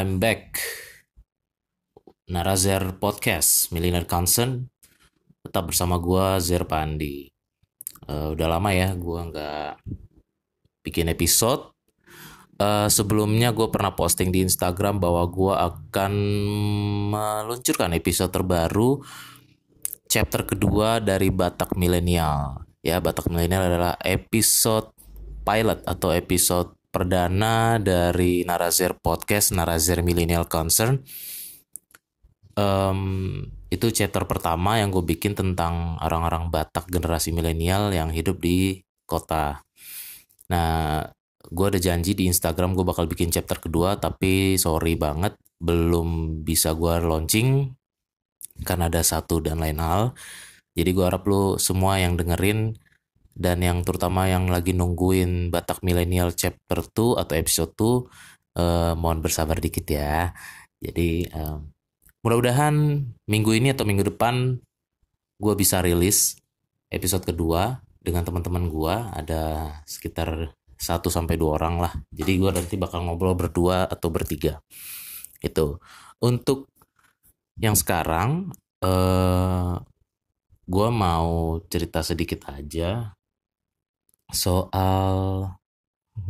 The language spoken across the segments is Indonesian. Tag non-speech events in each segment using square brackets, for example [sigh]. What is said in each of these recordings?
I'm back. Narazer Podcast, Millionaire Concern. Tetap bersama gua Zer Pandi. Uh, udah lama ya gua nggak bikin episode. Uh, sebelumnya gue pernah posting di Instagram bahwa gue akan meluncurkan episode terbaru chapter kedua dari Batak Milenial. Ya, Batak Milenial adalah episode pilot atau episode perdana dari Narazer Podcast Narazer Millennial Concern. Um, itu chapter pertama yang gue bikin tentang orang-orang Batak generasi milenial yang hidup di kota. Nah, gue ada janji di Instagram gue bakal bikin chapter kedua tapi sorry banget belum bisa gue launching karena ada satu dan lain hal jadi gue harap lo semua yang dengerin dan yang terutama yang lagi nungguin Batak Millennial chapter 2 atau episode 2 uh, eh, mohon bersabar dikit ya jadi uh, mudah-mudahan minggu ini atau minggu depan gue bisa rilis episode kedua dengan teman-teman gue ada sekitar 1 sampai dua orang lah. Jadi gue nanti bakal ngobrol berdua atau bertiga. Itu. Untuk yang sekarang eh gue mau cerita sedikit aja soal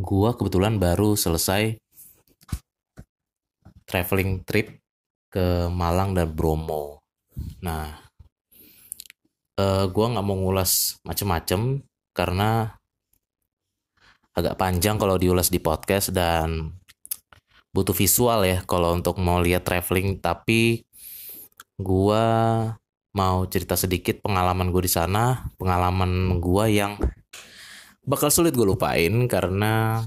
gue kebetulan baru selesai traveling trip ke Malang dan Bromo. Nah, uh, gue nggak mau ngulas macem-macem karena agak panjang kalau diulas di podcast dan butuh visual ya kalau untuk mau lihat traveling tapi gua mau cerita sedikit pengalaman gue di sana pengalaman gua yang bakal sulit gue lupain karena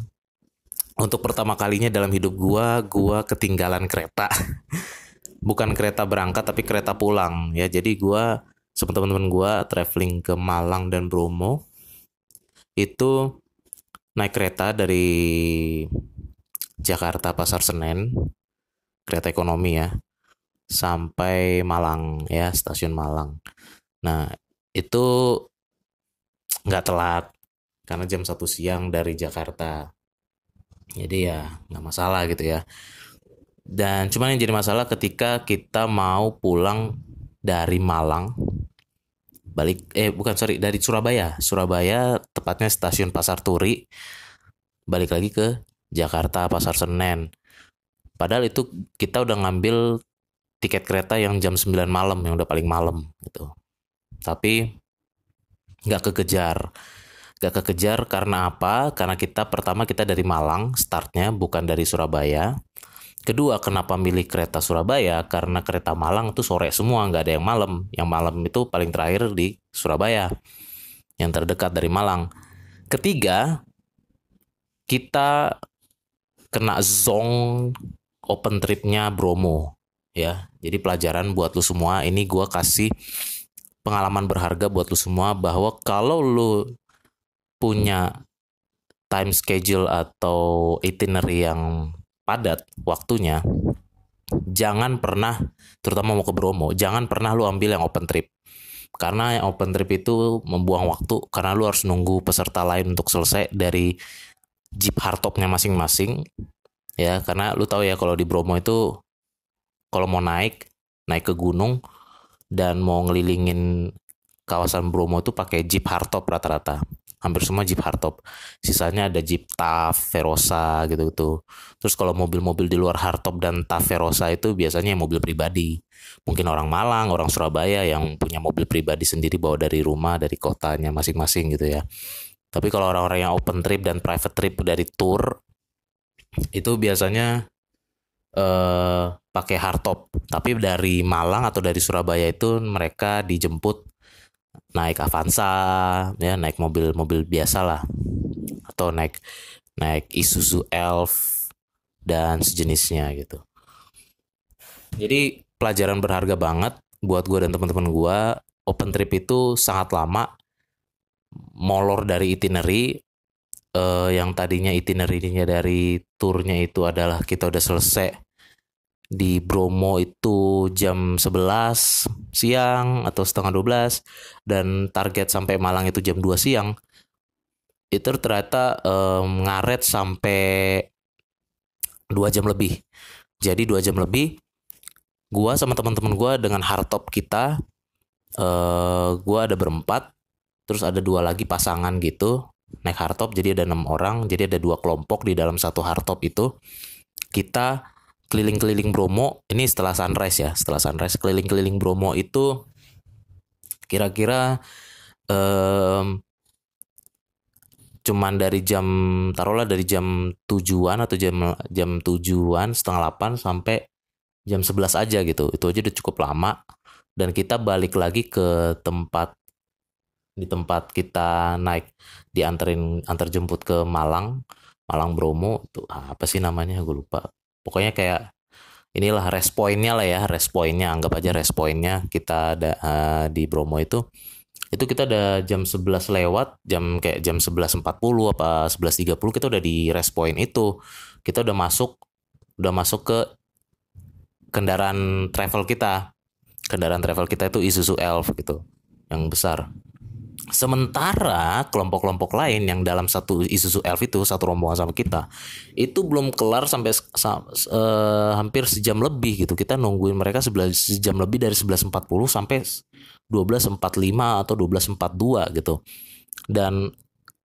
untuk pertama kalinya dalam hidup gua gua ketinggalan kereta. [laughs] Bukan kereta berangkat tapi kereta pulang ya. Jadi gua sama teman-teman gua traveling ke Malang dan Bromo itu naik kereta dari Jakarta Pasar Senen kereta ekonomi ya sampai Malang ya stasiun Malang. Nah itu nggak telat karena jam satu siang dari Jakarta. Jadi ya nggak masalah gitu ya. Dan cuman yang jadi masalah ketika kita mau pulang dari Malang balik eh bukan sorry dari Surabaya. Surabaya tepatnya stasiun Pasar Turi balik lagi ke Jakarta Pasar Senen. Padahal itu kita udah ngambil tiket kereta yang jam 9 malam yang udah paling malam gitu. Tapi nggak kekejar nggak kekejar karena apa karena kita pertama kita dari Malang startnya bukan dari Surabaya Kedua, kenapa milih kereta Surabaya? Karena kereta Malang itu sore semua, nggak ada yang malam. Yang malam itu paling terakhir di Surabaya, yang terdekat dari Malang. Ketiga, kita kena zong open tripnya Bromo, ya. Jadi pelajaran buat lu semua. Ini gue kasih pengalaman berharga buat lu semua bahwa kalau lu punya time schedule atau itinerary yang padat waktunya, jangan pernah, terutama mau ke Bromo, jangan pernah lu ambil yang open trip. Karena yang open trip itu membuang waktu, karena lu harus nunggu peserta lain untuk selesai dari jeep hardtopnya masing-masing. Ya, karena lu tahu ya kalau di Bromo itu kalau mau naik, naik ke gunung dan mau ngelilingin kawasan Bromo itu pakai jeep hardtop rata-rata hampir semua Jeep hardtop. Sisanya ada Jeep TAF, Verosa gitu-gitu. Terus kalau mobil-mobil di luar hardtop dan TAF Verosa itu biasanya mobil pribadi. Mungkin orang Malang, orang Surabaya yang punya mobil pribadi sendiri bawa dari rumah, dari kotanya masing-masing gitu ya. Tapi kalau orang-orang yang open trip dan private trip dari tour itu biasanya eh, pakai hardtop. Tapi dari Malang atau dari Surabaya itu mereka dijemput naik Avanza ya naik mobil-mobil biasa lah atau naik naik Isuzu Elf dan sejenisnya gitu. Jadi pelajaran berharga banget buat gue dan teman-teman gue open trip itu sangat lama molor dari itinerary. Eh, yang tadinya itinerary-nya dari turnya itu adalah kita udah selesai di Bromo itu jam 11 siang atau setengah 12 dan target sampai Malang itu jam 2 siang. Itu ternyata um, ngaret sampai 2 jam lebih. Jadi dua jam lebih gua sama teman-teman gua dengan hardtop kita eh gua ada berempat terus ada dua lagi pasangan gitu naik hardtop jadi ada enam orang jadi ada dua kelompok di dalam satu hardtop itu. Kita keliling-keliling Bromo. Ini setelah sunrise ya setelah sunrise keliling-keliling Bromo itu kira-kira um, cuman dari jam taruhlah dari jam tujuan atau jam jam tujuan setengah delapan sampai jam 11 aja gitu. Itu aja udah cukup lama. Dan kita balik lagi ke tempat di tempat kita naik dianterin antar jemput ke Malang Malang Bromo. Itu apa sih namanya? Gue lupa pokoknya kayak inilah rest pointnya lah ya rest pointnya anggap aja rest pointnya kita ada uh, di Bromo itu. Itu kita ada jam 11 lewat jam kayak jam 11.40 apa 11.30 kita udah di rest point itu. Kita udah masuk udah masuk ke kendaraan travel kita. Kendaraan travel kita itu Isuzu Elf gitu yang besar Sementara kelompok-kelompok lain yang dalam satu Isuzu Elf itu satu rombongan sama kita itu belum kelar sampai uh, hampir sejam lebih gitu. Kita nungguin mereka sejam lebih dari 11.40 sampai 12.45 atau 12.42 gitu. Dan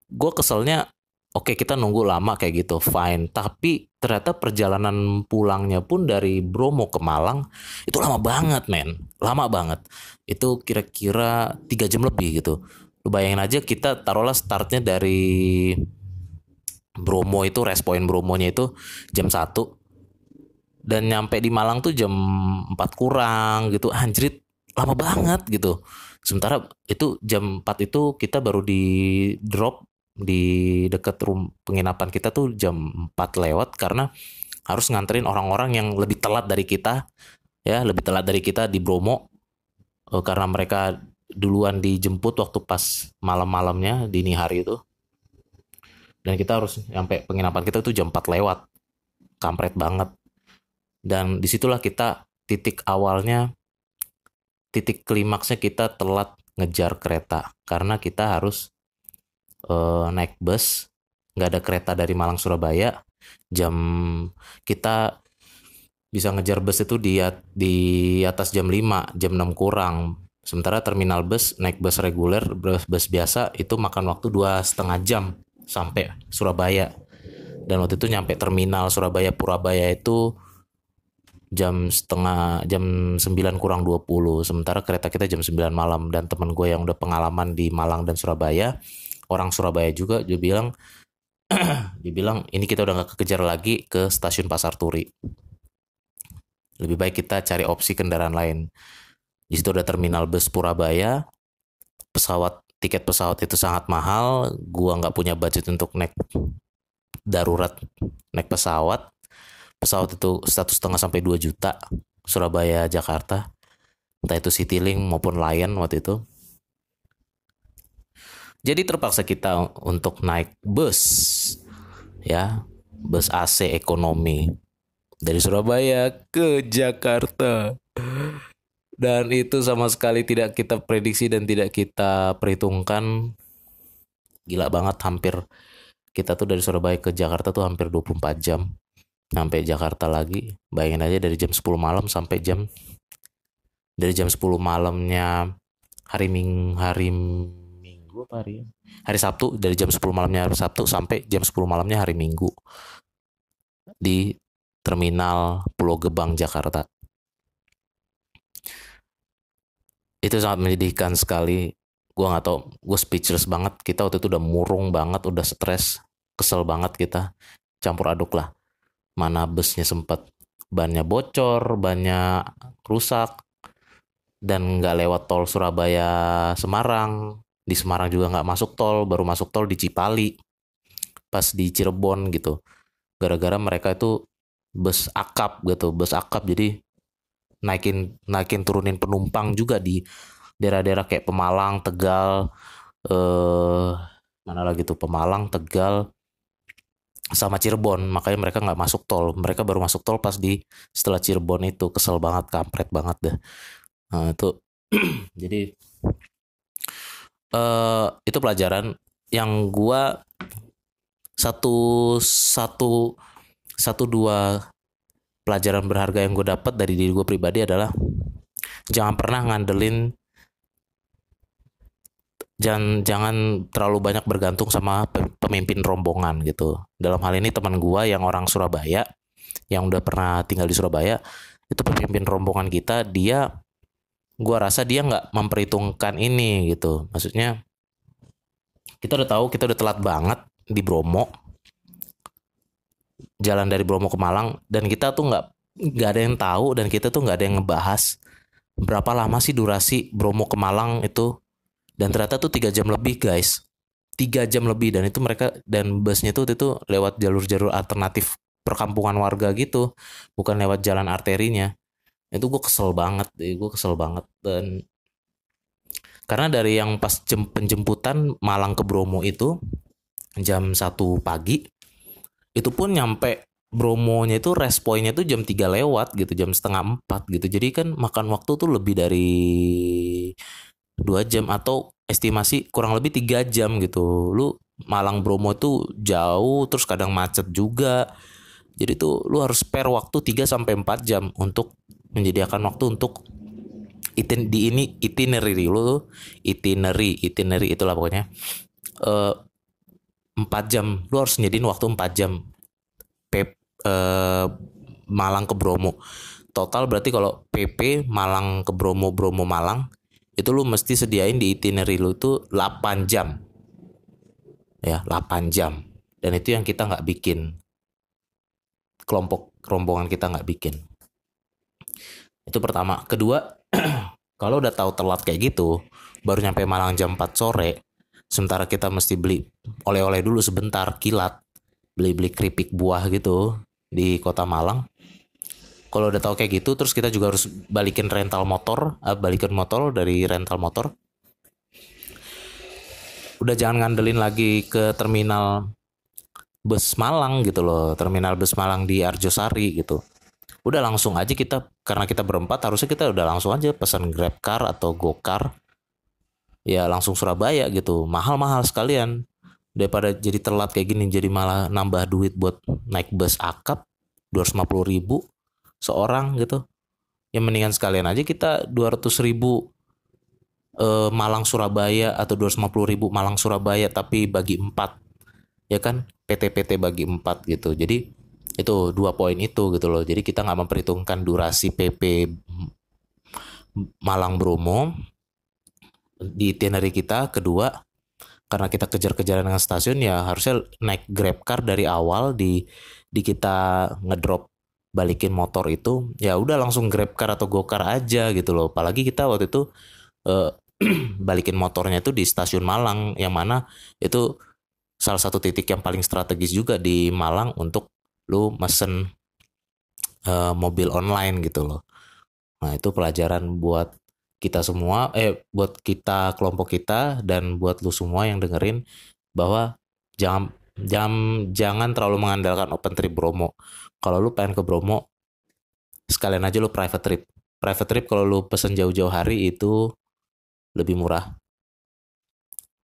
gue keselnya oke okay, kita nunggu lama kayak gitu fine tapi ternyata perjalanan pulangnya pun dari Bromo ke Malang itu lama banget men lama banget itu kira-kira tiga jam lebih gitu lu bayangin aja kita taruhlah startnya dari Bromo itu rest point Bromonya itu jam 1 dan nyampe di Malang tuh jam 4 kurang gitu. Anjrit lama banget gitu. Sementara itu jam 4 itu kita baru di drop di dekat room penginapan kita tuh jam 4 lewat karena harus nganterin orang-orang yang lebih telat dari kita ya lebih telat dari kita di Bromo eh, karena mereka duluan dijemput waktu pas malam-malamnya dini hari itu. Dan kita harus sampai penginapan kita itu jam 4 lewat. Kampret banget. Dan di situlah kita titik awalnya titik klimaksnya kita telat ngejar kereta. Karena kita harus uh, naik bus. Nggak ada kereta dari Malang Surabaya. Jam kita bisa ngejar bus itu di di atas jam 5 jam 6 kurang Sementara terminal bus naik bus reguler, bus, bus biasa itu makan waktu dua setengah jam sampai Surabaya. Dan waktu itu nyampe terminal Surabaya Purabaya itu jam setengah jam 9 kurang 20 sementara kereta kita jam 9 malam. Dan teman gue yang udah pengalaman di Malang dan Surabaya orang Surabaya juga dia bilang [clears throat] dia bilang ini kita udah gak kekejar lagi ke stasiun Pasar Turi. Lebih baik kita cari opsi kendaraan lain di situ ada terminal bus Purabaya. Pesawat tiket pesawat itu sangat mahal. Gua nggak punya budget untuk naik darurat naik pesawat. Pesawat itu satu setengah sampai 2 juta. Surabaya Jakarta. Entah itu Citylink maupun Lion waktu itu. Jadi terpaksa kita untuk naik bus ya, bus AC ekonomi dari Surabaya ke Jakarta dan itu sama sekali tidak kita prediksi dan tidak kita perhitungkan. Gila banget hampir kita tuh dari Surabaya ke Jakarta tuh hampir 24 jam. Sampai Jakarta lagi bayangin aja dari jam 10 malam sampai jam dari jam 10 malamnya hari Ming hari Minggu apa hari hari Sabtu dari jam 10 malamnya hari Sabtu sampai jam 10 malamnya hari Minggu. Di terminal Pulau Gebang Jakarta itu sangat menyedihkan sekali. Gue nggak tau gue speechless banget. Kita waktu itu udah murung banget udah stres kesel banget kita. Campur aduk lah. Mana busnya sempet. Bannya bocor bannya rusak dan nggak lewat tol Surabaya Semarang. Di Semarang juga nggak masuk tol baru masuk tol di Cipali. Pas di Cirebon gitu. Gara-gara mereka itu bus akap gitu bus akap. Jadi naikin naikin turunin penumpang juga di daerah-daerah kayak Pemalang, Tegal, eh mana lagi tuh Pemalang, Tegal, sama Cirebon. Makanya mereka nggak masuk tol. Mereka baru masuk tol pas di setelah Cirebon itu kesel banget, kampret banget deh. Nah, itu [clears throat] jadi eh itu pelajaran yang gua satu satu satu dua pelajaran berharga yang gue dapat dari diri gue pribadi adalah jangan pernah ngandelin jangan jangan terlalu banyak bergantung sama pemimpin rombongan gitu. Dalam hal ini teman gua yang orang Surabaya yang udah pernah tinggal di Surabaya itu pemimpin rombongan kita dia gua rasa dia nggak memperhitungkan ini gitu. Maksudnya kita udah tahu kita udah telat banget di Bromo jalan dari Bromo ke Malang dan kita tuh nggak nggak ada yang tahu dan kita tuh nggak ada yang ngebahas berapa lama sih durasi Bromo ke Malang itu. Dan ternyata tuh tiga jam lebih guys. Tiga jam lebih dan itu mereka dan busnya tuh itu lewat jalur-jalur alternatif perkampungan warga gitu bukan lewat jalan arterinya. Itu gue kesel banget gue kesel banget. Dan karena dari yang pas jem, penjemputan Malang ke Bromo itu jam satu pagi itu pun nyampe Bromonya itu responnya tuh jam 3 lewat gitu jam setengah 4 gitu. Jadi kan makan waktu tuh lebih dari dua jam atau estimasi kurang lebih tiga jam gitu. Lu Malang Bromo tuh jauh terus kadang macet juga. Jadi tuh lu harus spare waktu 3 sampai empat jam untuk menyediakan waktu untuk itin di ini itinerary lu. Itinerary itinerary itulah pokoknya. Uh, 4 jam. Lu harus nyediin waktu 4 jam. P, uh, Malang ke Bromo. Total berarti kalau PP Malang ke Bromo Bromo Malang itu lu mesti sediain di itinerary lu tuh 8 jam. Ya 8 jam. Dan itu yang kita nggak bikin. Kelompok rombongan kita nggak bikin. Itu pertama. Kedua [clears throat] kalau udah tahu telat kayak gitu baru nyampe Malang jam 4 sore sementara kita mesti beli oleh-oleh dulu sebentar kilat. Beli-beli keripik buah gitu di kota Malang. Kalau udah tahu kayak gitu terus kita juga harus balikin rental motor uh, balikin motor dari rental motor. Udah jangan ngandelin lagi ke terminal bus Malang gitu loh terminal bus Malang di Arjosari gitu. Udah langsung aja kita karena kita berempat harusnya kita udah langsung aja pesan grab car atau go car ya langsung Surabaya gitu. Mahal-mahal sekalian. Daripada jadi telat kayak gini jadi malah nambah duit buat naik bus akap 250 ribu seorang gitu. Yang mendingan sekalian aja kita 200 ribu eh, Malang Surabaya atau 250 ribu Malang Surabaya tapi bagi empat. Ya kan? PT-PT bagi empat gitu. Jadi itu dua poin itu gitu loh. Jadi kita nggak memperhitungkan durasi PP Malang Bromo di itinerary kita. Kedua karena kita kejar-kejaran dengan stasiun ya harusnya naik grab car dari awal di di kita ngedrop balikin motor itu. Ya udah langsung grab car atau go car aja gitu loh. Apalagi kita waktu itu uh, [clears throat] balikin motornya itu di stasiun Malang yang mana itu salah satu titik yang paling strategis juga di Malang untuk lu mesen uh, mobil online gitu loh. Nah itu pelajaran buat kita semua eh buat kita kelompok kita dan buat lu semua yang dengerin bahwa jangan jangan jangan terlalu mengandalkan open trip Bromo. Kalau lu pengen ke Bromo sekalian aja lu private trip. Private trip kalau lu pesen jauh-jauh hari itu lebih murah.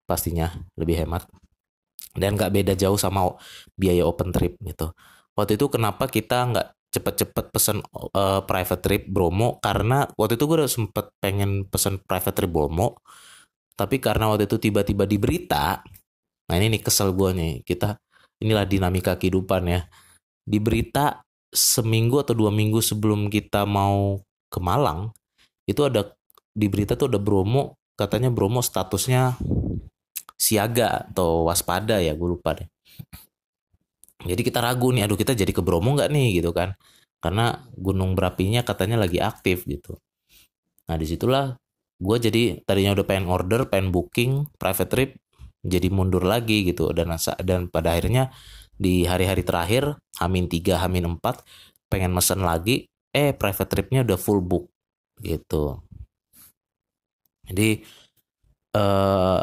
Pastinya lebih hemat. Dan nggak beda jauh sama biaya open trip gitu. Waktu itu kenapa kita nggak cepet-cepet pesen uh, private trip Bromo karena waktu itu gue udah sempet pengen pesen private trip Bromo. Tapi karena waktu itu tiba-tiba di berita nah ini nih kesel gue nih kita inilah dinamika kehidupan ya. Di berita seminggu atau dua minggu sebelum kita mau ke Malang itu ada di berita tuh ada Bromo katanya Bromo statusnya siaga atau waspada ya gue lupa deh jadi kita ragu nih aduh kita jadi ke Bromo nggak nih? Gitu kan. Karena gunung berapinya katanya lagi aktif gitu. Nah di situlah gue jadi tadinya udah pengen order pengen booking private trip jadi mundur lagi gitu. Dan dan pada akhirnya di hari-hari terakhir Hamin 3 Hamin 4 pengen mesen lagi eh private tripnya udah full book gitu. Jadi eh,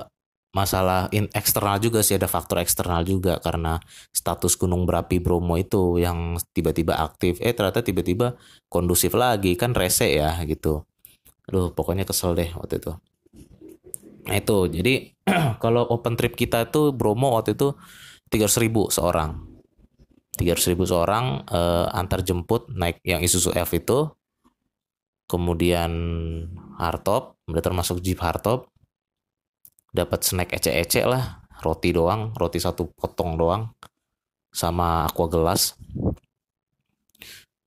masalah in eksternal juga sih ada faktor eksternal juga karena status gunung berapi Bromo itu yang tiba-tiba aktif. Eh ternyata tiba-tiba kondusif lagi kan rese ya gitu. Aduh pokoknya kesel deh waktu itu. Nah itu. Jadi [clears throat] kalau open trip kita tuh Bromo waktu itu 300 ribu seorang. 300 ribu seorang uh, antar jemput naik yang Isuzu F itu kemudian hardtop udah termasuk jeep hardtop dapat snack ecek-ecek lah. Roti doang roti satu potong doang. Sama aqua gelas.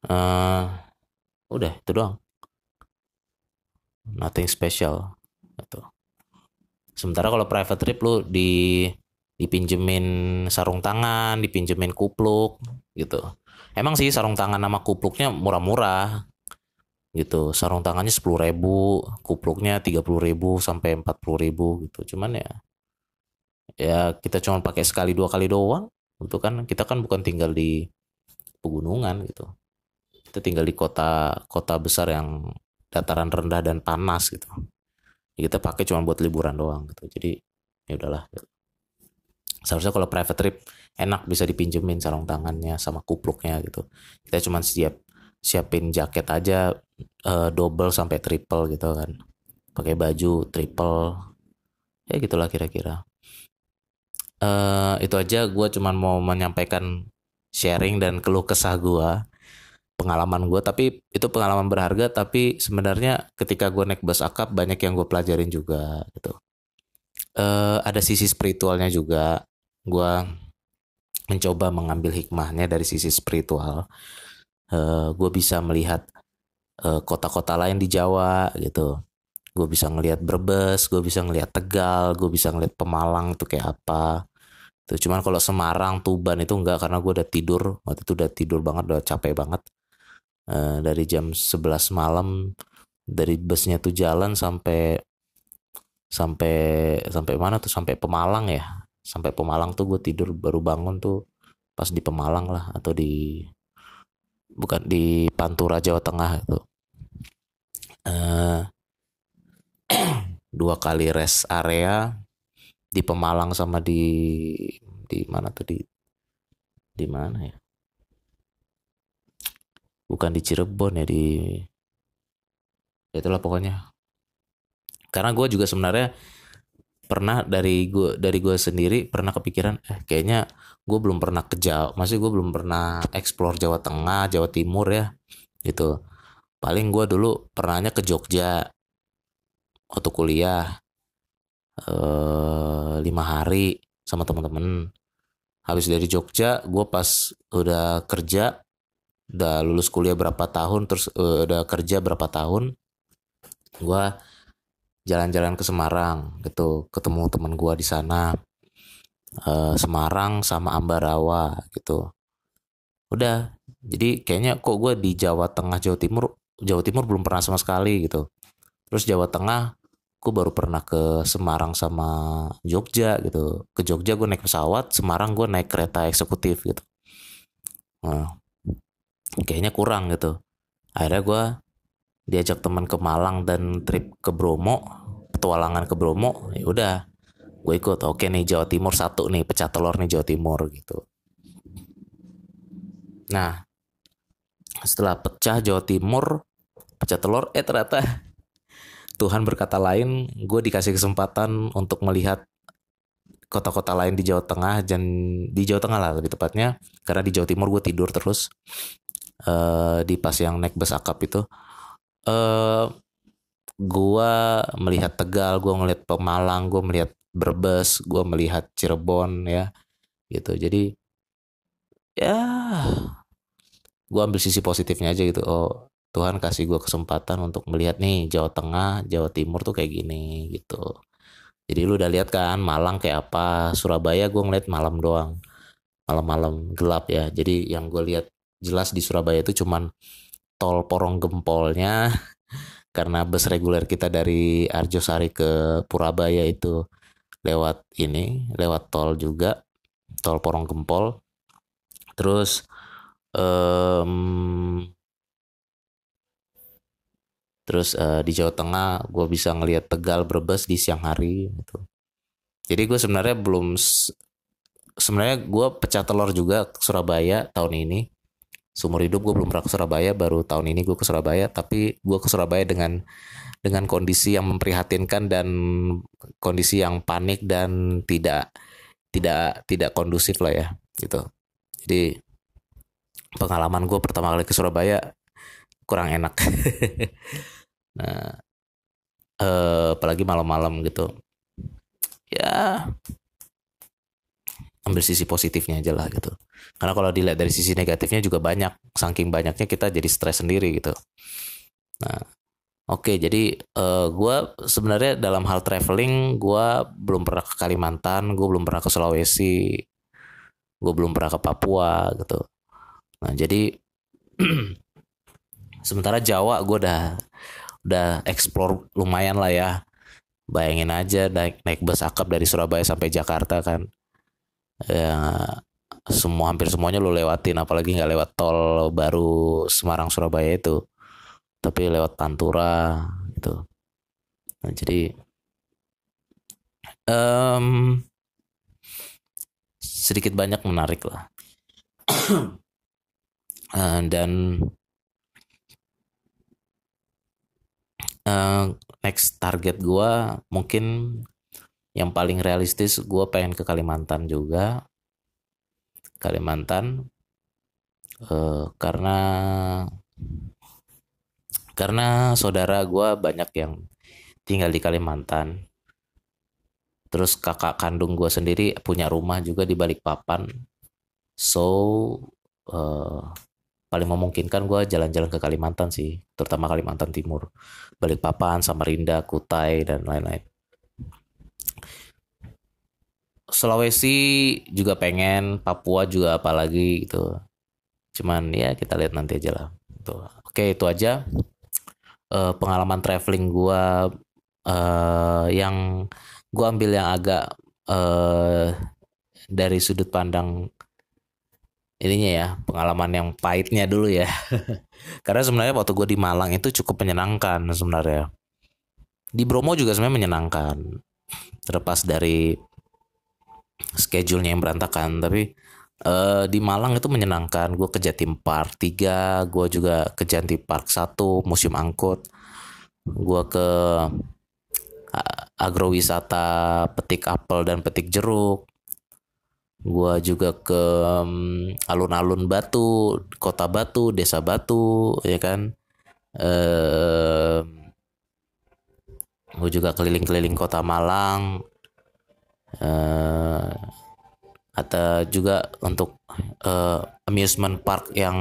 Uh, udah itu doang. Nothing special gitu. Sementara kalau private trip lu di dipinjemin sarung tangan, dipinjemin kupluk gitu. Emang sih sarung tangan sama kupluknya murah-murah gitu. Sarung tangannya sepuluh ribu, kupluknya tiga puluh ribu sampai empat puluh ribu gitu. Cuman ya ya kita cuma pakai sekali dua kali doang. Itu kan kita kan bukan tinggal di pegunungan gitu. Kita tinggal di kota kota besar yang dataran rendah dan panas gitu. Ya kita pakai cuma buat liburan doang gitu. Jadi ya udahlah. Gitu seharusnya kalau private trip enak bisa dipinjemin sarung tangannya sama kupluknya gitu kita cuma siap siapin jaket aja uh, double sampai triple gitu kan. Pakai baju triple. Ya gitulah kira-kira. Uh, itu aja. Gue cuma mau menyampaikan sharing dan keluh kesah gue pengalaman gue tapi itu pengalaman berharga tapi sebenarnya ketika gue naik bus akap banyak yang gue pelajarin juga gitu. Uh, ada sisi spiritualnya juga. Gue mencoba mengambil hikmahnya dari sisi spiritual. Uh, gue bisa melihat kota-kota lain di Jawa gitu. Gue bisa ngelihat Brebes gue bisa ngelihat Tegal gue bisa ngelihat Pemalang itu kayak apa. Tuh cuman kalau Semarang Tuban itu enggak karena gue udah tidur. Waktu itu udah tidur banget udah capek banget. Uh, dari jam 11 malam dari busnya tuh jalan sampai sampai sampai mana tuh? Sampai Pemalang ya. Sampai Pemalang tuh gue tidur baru bangun tuh pas di Pemalang lah atau di bukan di Pantura Jawa Tengah itu uh, [clears throat] dua kali rest area di Pemalang sama di di mana tuh di di mana ya? Bukan di Cirebon ya di ya itulah pokoknya. Karena gue juga sebenarnya pernah dari gue dari gue sendiri pernah kepikiran eh kayaknya gue belum pernah ke Jawa masih gue belum pernah explore Jawa Tengah Jawa Timur ya gitu paling gue dulu pernahnya ke Jogja waktu kuliah eh, lima hari sama teman-teman habis dari Jogja gue pas udah kerja udah lulus kuliah berapa tahun terus uh, udah kerja berapa tahun gue jalan-jalan ke Semarang gitu ketemu teman gua di sana uh, Semarang sama Ambarawa gitu. Udah jadi kayaknya kok gue di Jawa Tengah Jawa Timur Jawa Timur belum pernah sama sekali gitu. Terus Jawa Tengah gue baru pernah ke Semarang sama Jogja gitu. Ke Jogja gue naik pesawat Semarang gue naik kereta eksekutif gitu. Nah, kayaknya kurang gitu. Akhirnya gue diajak teman ke Malang dan trip ke Bromo petualangan ke Bromo ya udah. Gue ikut oke nih Jawa Timur satu nih pecah telur nih Jawa Timur gitu. Nah setelah pecah Jawa Timur pecah telur eh ternyata Tuhan berkata lain gue dikasih kesempatan untuk melihat kota-kota lain di Jawa Tengah dan di Jawa Tengah lah lebih tepatnya karena di Jawa Timur gue tidur terus uh, di pas yang naik bus akap itu uh, gua melihat Tegal, gua melihat Pemalang, gua melihat Brebes, gua melihat Cirebon ya. Gitu. Jadi ya gua ambil sisi positifnya aja gitu. Oh, Tuhan kasih gua kesempatan untuk melihat nih Jawa Tengah, Jawa Timur tuh kayak gini gitu. Jadi lu udah lihat kan Malang kayak apa, Surabaya gua ngeliat malam doang. Malam-malam gelap ya. Jadi yang gue lihat jelas di Surabaya itu cuman tol porong gempolnya [laughs] karena bus reguler kita dari Arjosari ke Purabaya itu lewat ini lewat tol juga tol porong gempol terus um, terus uh, di Jawa Tengah gue bisa ngelihat Tegal Brebes di siang hari gitu. Jadi gue sebenarnya belum sebenarnya gue pecah telur juga ke Surabaya tahun ini. Seumur hidup gue belum pernah ke Surabaya baru tahun ini gue ke Surabaya tapi gue ke Surabaya dengan dengan kondisi yang memprihatinkan dan kondisi yang panik dan tidak tidak tidak kondusif lah ya gitu. Jadi pengalaman gue pertama kali ke Surabaya kurang enak. [laughs] Nah eh, apalagi malam-malam gitu. Ya ambil sisi positifnya aja lah gitu. Karena kalau dilihat dari sisi negatifnya juga banyak. Saking banyaknya kita jadi stres sendiri gitu. Nah oke jadi uh, eh, gue sebenarnya dalam hal traveling gue belum pernah ke Kalimantan gue belum pernah ke Sulawesi gue belum pernah ke Papua gitu nah jadi [clears throat] sementara Jawa gue udah udah explore lumayan lah ya. Bayangin aja naik naik bus akap dari Surabaya sampai Jakarta kan. Ya semua hampir semuanya lo lewatin apalagi nggak lewat tol baru Semarang Surabaya itu. Tapi lewat Pantura gitu. Nah, jadi um, sedikit banyak menarik lah [clears throat] uh, dan uh, next target gue mungkin yang paling realistis gue pengen ke Kalimantan juga. Kalimantan uh, karena karena saudara gue banyak yang tinggal di Kalimantan. Terus kakak kandung gue sendiri punya rumah juga di Balikpapan. So uh, paling memungkinkan gue jalan-jalan ke Kalimantan sih terutama Kalimantan Timur Balikpapan Samarinda Kutai dan lain-lain Sulawesi juga pengen, Papua juga apalagi gitu. Cuman ya kita lihat nanti aja lah. Tuh. Oke itu aja uh, pengalaman traveling gue uh, yang gue ambil yang agak uh, dari sudut pandang ininya ya pengalaman yang pahitnya dulu ya. [laughs] Karena sebenarnya waktu gue di Malang itu cukup menyenangkan sebenarnya. Di Bromo juga sebenarnya menyenangkan. Terlepas dari schedule-nya yang berantakan tapi uh, di Malang itu menyenangkan. Gue ke Jatim Park 3 gue juga ke Jatim Park 1 museum angkut. Gue ke agrowisata petik apel dan petik jeruk gue juga ke alun-alun Batu kota Batu desa Batu ya kan? Uh, gue juga keliling-keliling kota Malang uh, atau juga untuk uh, amusement park yang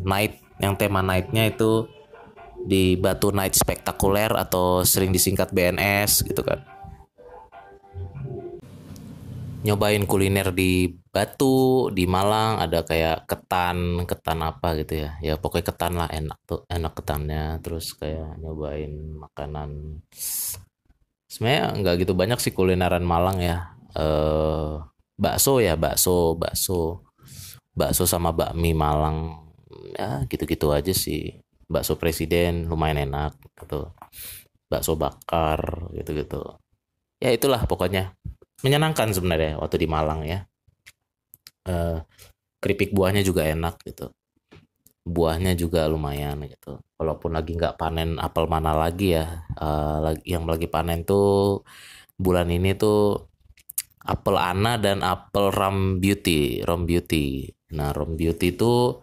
night yang tema nightnya itu di Batu Night Spektakuler atau sering disingkat BNS gitu kan nyobain kuliner di Batu di Malang ada kayak ketan ketan apa gitu ya. Ya pokoknya ketan lah enak tuh enak ketannya. Terus kayak nyobain makanan. Sebenarnya nggak gitu banyak sih kulineran Malang ya. Eh bakso ya bakso bakso. Bakso sama bakmi Malang. Ya gitu-gitu aja sih. Bakso presiden lumayan enak gitu. Bakso bakar gitu-gitu. Ya itulah pokoknya menyenangkan sebenarnya waktu di Malang ya. Eh, keripik buahnya juga enak gitu. Buahnya juga lumayan gitu. Walaupun lagi nggak panen apel mana lagi ya uh, yang lagi panen tuh bulan ini tuh apel Ana dan apel Ram Beauty Ram Beauty. Nah Ram Beauty itu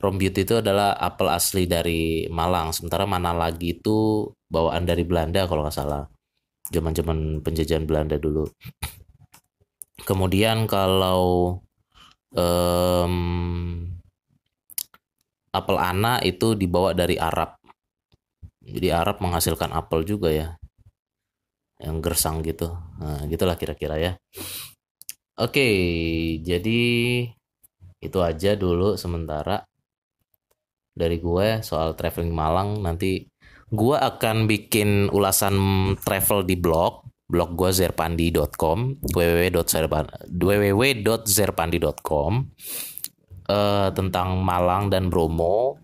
Rom Beauty itu adalah apel asli dari Malang, sementara mana lagi itu bawaan dari Belanda kalau nggak salah. Zaman-zaman penjajahan Belanda dulu. Kemudian kalau um, apel ana itu dibawa dari Arab. Jadi Arab menghasilkan apel juga ya. Yang gersang gitu. Nah, gitulah kira-kira ya. Oke, jadi itu aja dulu sementara dari gue soal traveling Malang nanti gue akan bikin ulasan travel di blog blog gue zerpandi.com www.zerpandi.com uh, tentang Malang dan Bromo.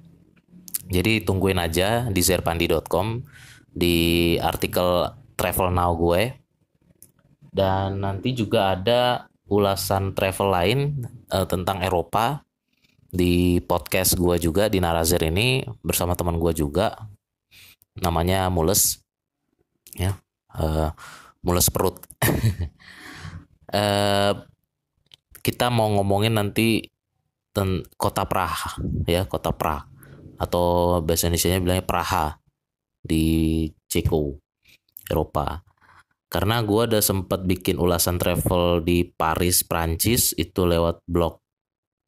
Jadi tungguin aja di zerpandi.com di artikel travel now gue. Dan nanti juga ada ulasan travel lain uh, tentang Eropa di podcast gue juga di Narazir ini bersama teman gue juga namanya Mules ya uh, Mules perut. Uh, [laughs] kita mau ngomongin nanti ten, kota Praha ya kota Praha. Atau bahasa Indonesia bilangnya Praha di Ceko Eropa. Karena gue ada sempat bikin ulasan travel di Paris Prancis itu lewat blog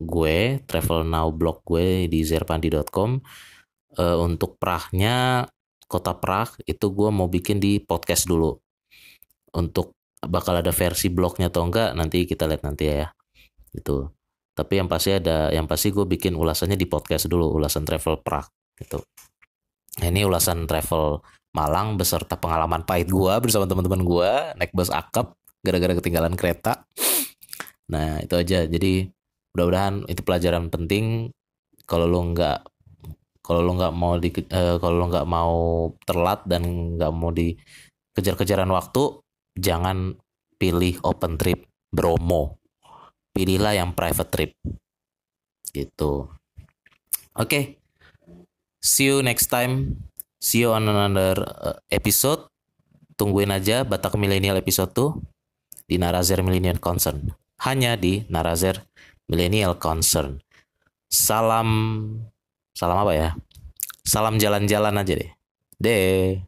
gue travel now blog gue di zerpandi.com uh, untuk Prahnya kota Prah itu gue mau bikin di podcast dulu untuk bakal ada versi blognya atau enggak nanti kita lihat nanti ya itu tapi yang pasti ada yang pasti gue bikin ulasannya di podcast dulu ulasan travel Prah gitu nah, ini ulasan travel Malang beserta pengalaman pahit gua bersama teman-teman gua naik bus akap gara-gara ketinggalan kereta. Nah itu aja. Jadi mudah-mudahan itu pelajaran penting. Kalau lo nggak kalau lo nggak mau di uh, kalau lo nggak mau terlat dan nggak mau di kejar-kejaran waktu, jangan pilih open trip Bromo. Pilihlah yang private trip. Gitu. Oke. Okay. See you next time. See you on another uh, episode. Tungguin aja Batak Millennial episode tuh di Narazer Millennial Concern. Hanya di Narazer Millennial Concern. Salam salam apa ya? Salam jalan-jalan aja deh. Deh.